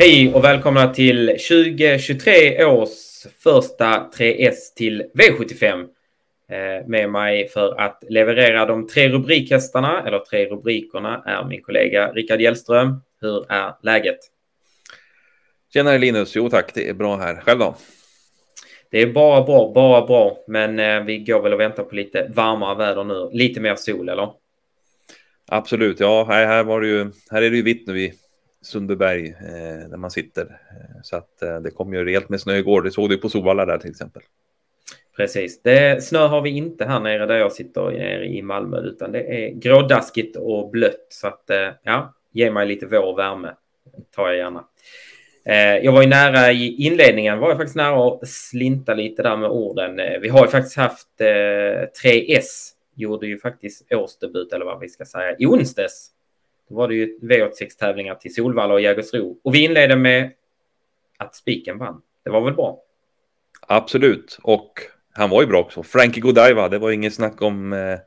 Hej och välkomna till 2023 års första 3S till V75. Eh, med mig för att leverera de tre rubrikhästarna, eller tre rubrikerna, är min kollega Rickard Hjellström. Hur är läget? Tjenare Linus, jo tack, det är bra här. Själv då? Det är bara bra, bara bra, men eh, vi går väl och väntar på lite varmare väder nu. Lite mer sol, eller? Absolut, ja, här, här, var det ju, här är det ju vitt nu i Sundbyberg eh, där man sitter. Eh, så att eh, det kom ju rejält med snö igår. Det såg du på Solvalla där till exempel. Precis. Det, snö har vi inte här nere där jag sitter nere i Malmö, utan det är grådaskigt och blött. Så att eh, ja, ge mig lite vår värme. tar jag gärna. Eh, jag var ju nära i inledningen, var jag faktiskt nära att slinta lite där med orden. Eh, vi har ju faktiskt haft eh, 3S, gjorde ju faktiskt årsdebut, eller vad vi ska säga, i onsdags. Då var det ju V86-tävlingar till Solvalla och Jägersro. Och vi inledde med att spiken vann. Det var väl bra? Absolut, och han var ju bra också. Frankie Godiva, det var inget snack om, eh,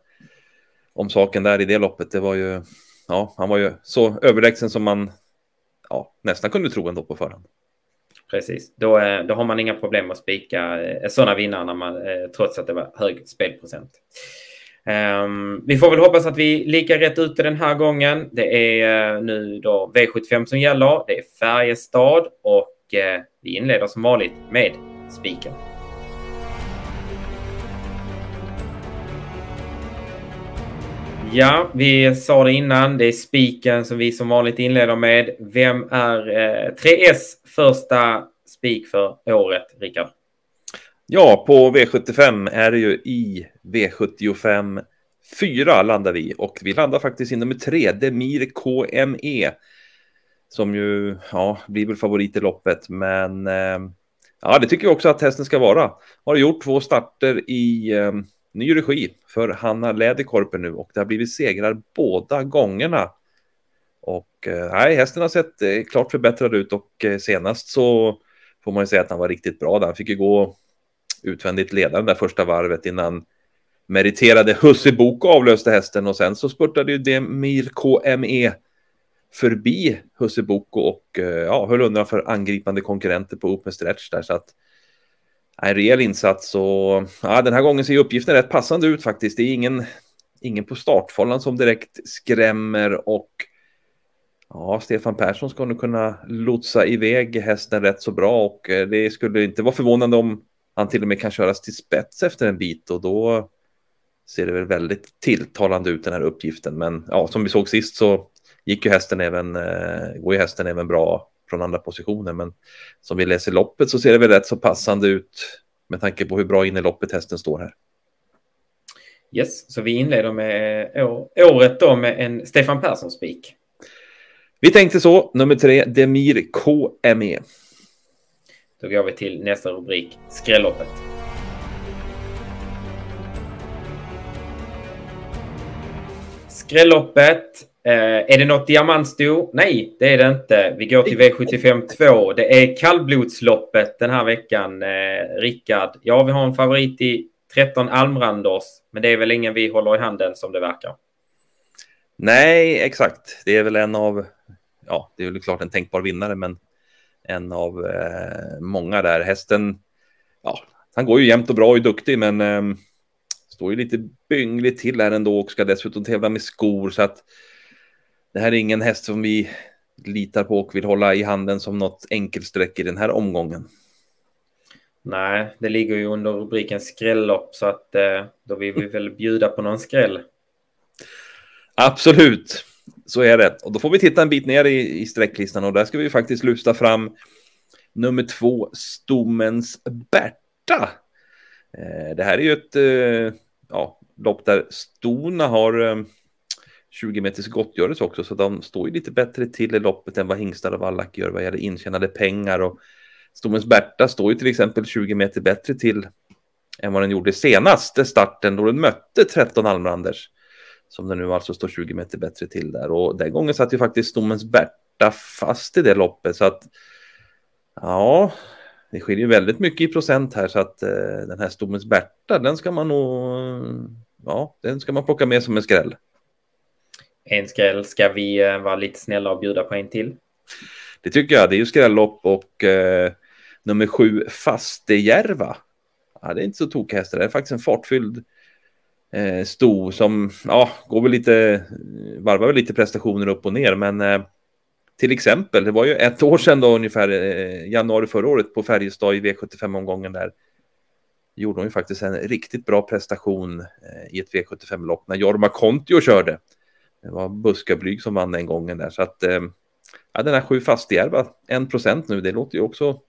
om saken där i det loppet. Det var ju, ja, han var ju så överlägsen som man ja, nästan kunde tro ändå på förhand. Precis, då, eh, då har man inga problem att spika eh, sådana vinnare när man, eh, trots att det var hög spelprocent. Um, vi får väl hoppas att vi är lika rätt ute den här gången. Det är uh, nu då V75 som gäller. Det är Färjestad och uh, vi inleder som vanligt med spiken. Ja, vi sa det innan. Det är spiken som vi som vanligt inleder med. Vem är eh, uh, 3S första spik för året, Rickard? Ja, på V75 är det ju i V75 4 landar vi och vi landar faktiskt i nummer 3, Demir KME. Som ju, ja, blir väl favorit i loppet, men eh, ja, det tycker jag också att hästen ska vara. Har gjort två starter i eh, ny regi för Hanna Läderkorpen nu och det har blivit segrar båda gångerna. Och eh, nej, hästen har sett eh, klart förbättrad ut och eh, senast så får man ju säga att han var riktigt bra. Där. Han fick ju gå utvändigt ledande där första varvet innan meriterade Husse Bok avlöste hästen och sen så spurtade ju Demir KME förbi Husse Boko och eh, ja, höll undan för angripande konkurrenter på Open stretch där så att en rejäl insats och ja, den här gången ser uppgiften rätt passande ut faktiskt. Det är ingen, ingen på startfållan som direkt skrämmer och ja, Stefan Persson ska nog kunna lotsa iväg hästen rätt så bra och eh, det skulle inte vara förvånande om han till och med kan köras till spets efter en bit och då ser det väl väldigt tilltalande ut den här uppgiften. Men ja, som vi såg sist så gick ju hästen även, eh, går ju hästen även bra från andra positioner. Men som vi läser loppet så ser det väl rätt så passande ut med tanke på hur bra in i loppet hästen står här. Yes, så vi inleder med året då med en Stefan Persson-spik. Vi tänkte så, nummer tre, Demir KME. Då går vi till nästa rubrik, skrälloppet. Skrälloppet. Eh, är det något diamantsto? Nej, det är det inte. Vi går till V75 2. Det är kallblodsloppet den här veckan. Eh, Rickard, ja, vi har en favorit i 13 Almranders, men det är väl ingen vi håller i handen som det verkar. Nej, exakt. Det är väl en av, ja, det är väl klart en tänkbar vinnare, men en av eh, många där. Hästen, ja, han går ju jämnt och bra och är duktig, men eh, står ju lite byngligt till här ändå och ska dessutom tävla med skor så att det här är ingen häst som vi litar på och vill hålla i handen som något enkelsträck i den här omgången. Nej, det ligger ju under rubriken skrällopp så att eh, då vill vi väl bjuda på någon skräll. Absolut, så är det. Och då får vi titta en bit ner i, i sträcklistan och där ska vi faktiskt lyfta fram nummer två, Stommens Berta. Eh, det här är ju ett eh, ja, lopp där stona har eh, 20 meters gottgörelse också, så de står ju lite bättre till i loppet än vad hingstar och vallack gör vad gäller intjänade pengar. Och Stommens Berta står ju till exempel 20 meter bättre till än vad den gjorde senaste starten då den mötte 13 Almranders. Som den nu alltså står 20 meter bättre till där. Och den gången satt ju faktiskt Stommens Berta fast i det loppet. Så att ja, det skiljer väldigt mycket i procent här så att eh, den här Stommens Berta, den ska man nog, ja, den ska man plocka med som en skräll. En skräll, ska vi eh, vara lite snälla och bjuda på en till? Det tycker jag. Det är ju skrällopp och eh, nummer sju Fastejärva. Ja, det är inte så tokig häst. Det är faktiskt en fartfylld eh, sto som ja, går väl lite, varvar väl lite prestationer upp och ner. Men eh, till exempel, det var ju ett år sedan då ungefär, eh, januari förra året på Färjestad i V75-omgången där gjorde hon ju faktiskt en riktigt bra prestation eh, i ett V75-lopp när Jorma Kontio körde. Det var Buskablyg som vann den gången där. Så att eh, ja, den här sju fastjärva, en procent nu, det låter ju också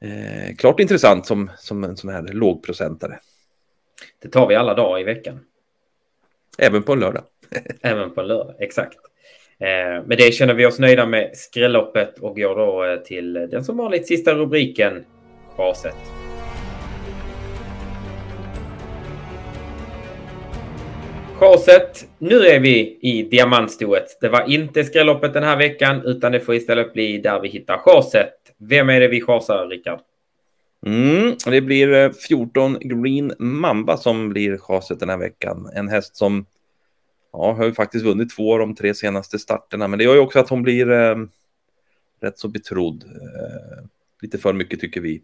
eh, klart intressant som, som en sån här lågprocentare. Det tar vi alla dagar i veckan. Även på en lördag. Även på en lördag, exakt. Eh, med det känner vi oss nöjda med skrälloppet och går då eh, till den som vanligt sista rubriken, chaset. Chaset, nu är vi i diamantstoet. Det var inte skrälloppet den här veckan, utan det får istället bli där vi hittar chaset. Vem är det vi chasar, Rickard? Mm, det blir eh, 14 Green Mamba som blir chaset den här veckan. En häst som ja, har ju faktiskt vunnit två av de tre senaste starterna, men det gör ju också att hon blir eh, rätt så betrodd. Eh, lite för mycket tycker vi.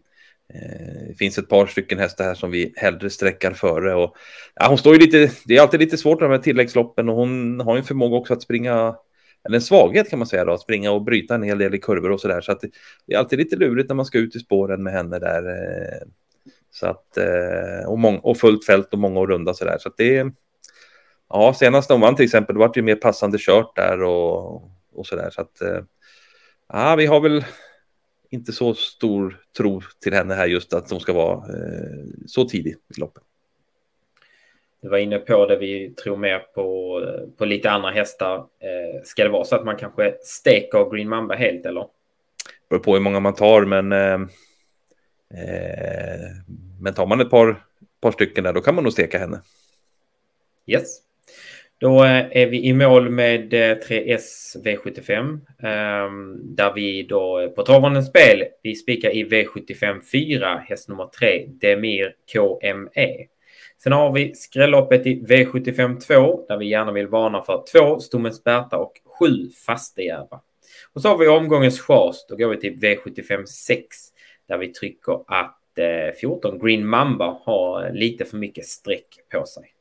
Eh, det finns ett par stycken hästar här som vi hellre sträckar före. Och, ja, hon står ju lite, det är alltid lite svårt med tilläggsloppen och hon har ju en förmåga också att springa, eller en svaghet kan man säga då, att springa och bryta en hel del i kurvor och så där. Så att det, det är alltid lite lurigt när man ska ut i spåren med henne där. Eh, så att, eh, och, mång, och fullt fält och många och runda så där. Så att det ja, senast de vann till exempel, det var ju mer passande kört där och, och så där. Så att, ja, vi har väl inte så stor tro till henne här just att hon ska vara eh, så tidig i loppet. Du var inne på det, vi tror mer på, på lite andra hästar. Eh, ska det vara så att man kanske steker Green Mamba helt eller? Det beror på hur många man tar, men, eh, eh, men tar man ett par, par stycken där, då kan man nog steka henne. Yes. Då eh, är vi i mål med eh, 3S V75 ehm, där vi då eh, på travande spel vi spikar i V75 4 häst nummer 3 Demir KME. Sen har vi skrälloppet i V75 2 där vi gärna vill varna för 2 Stommens Berta och 7 Fastejärva. Och så har vi omgångens chas. Då går vi till V75 6 där vi trycker att 14 Green Mamba har lite för mycket streck på sig.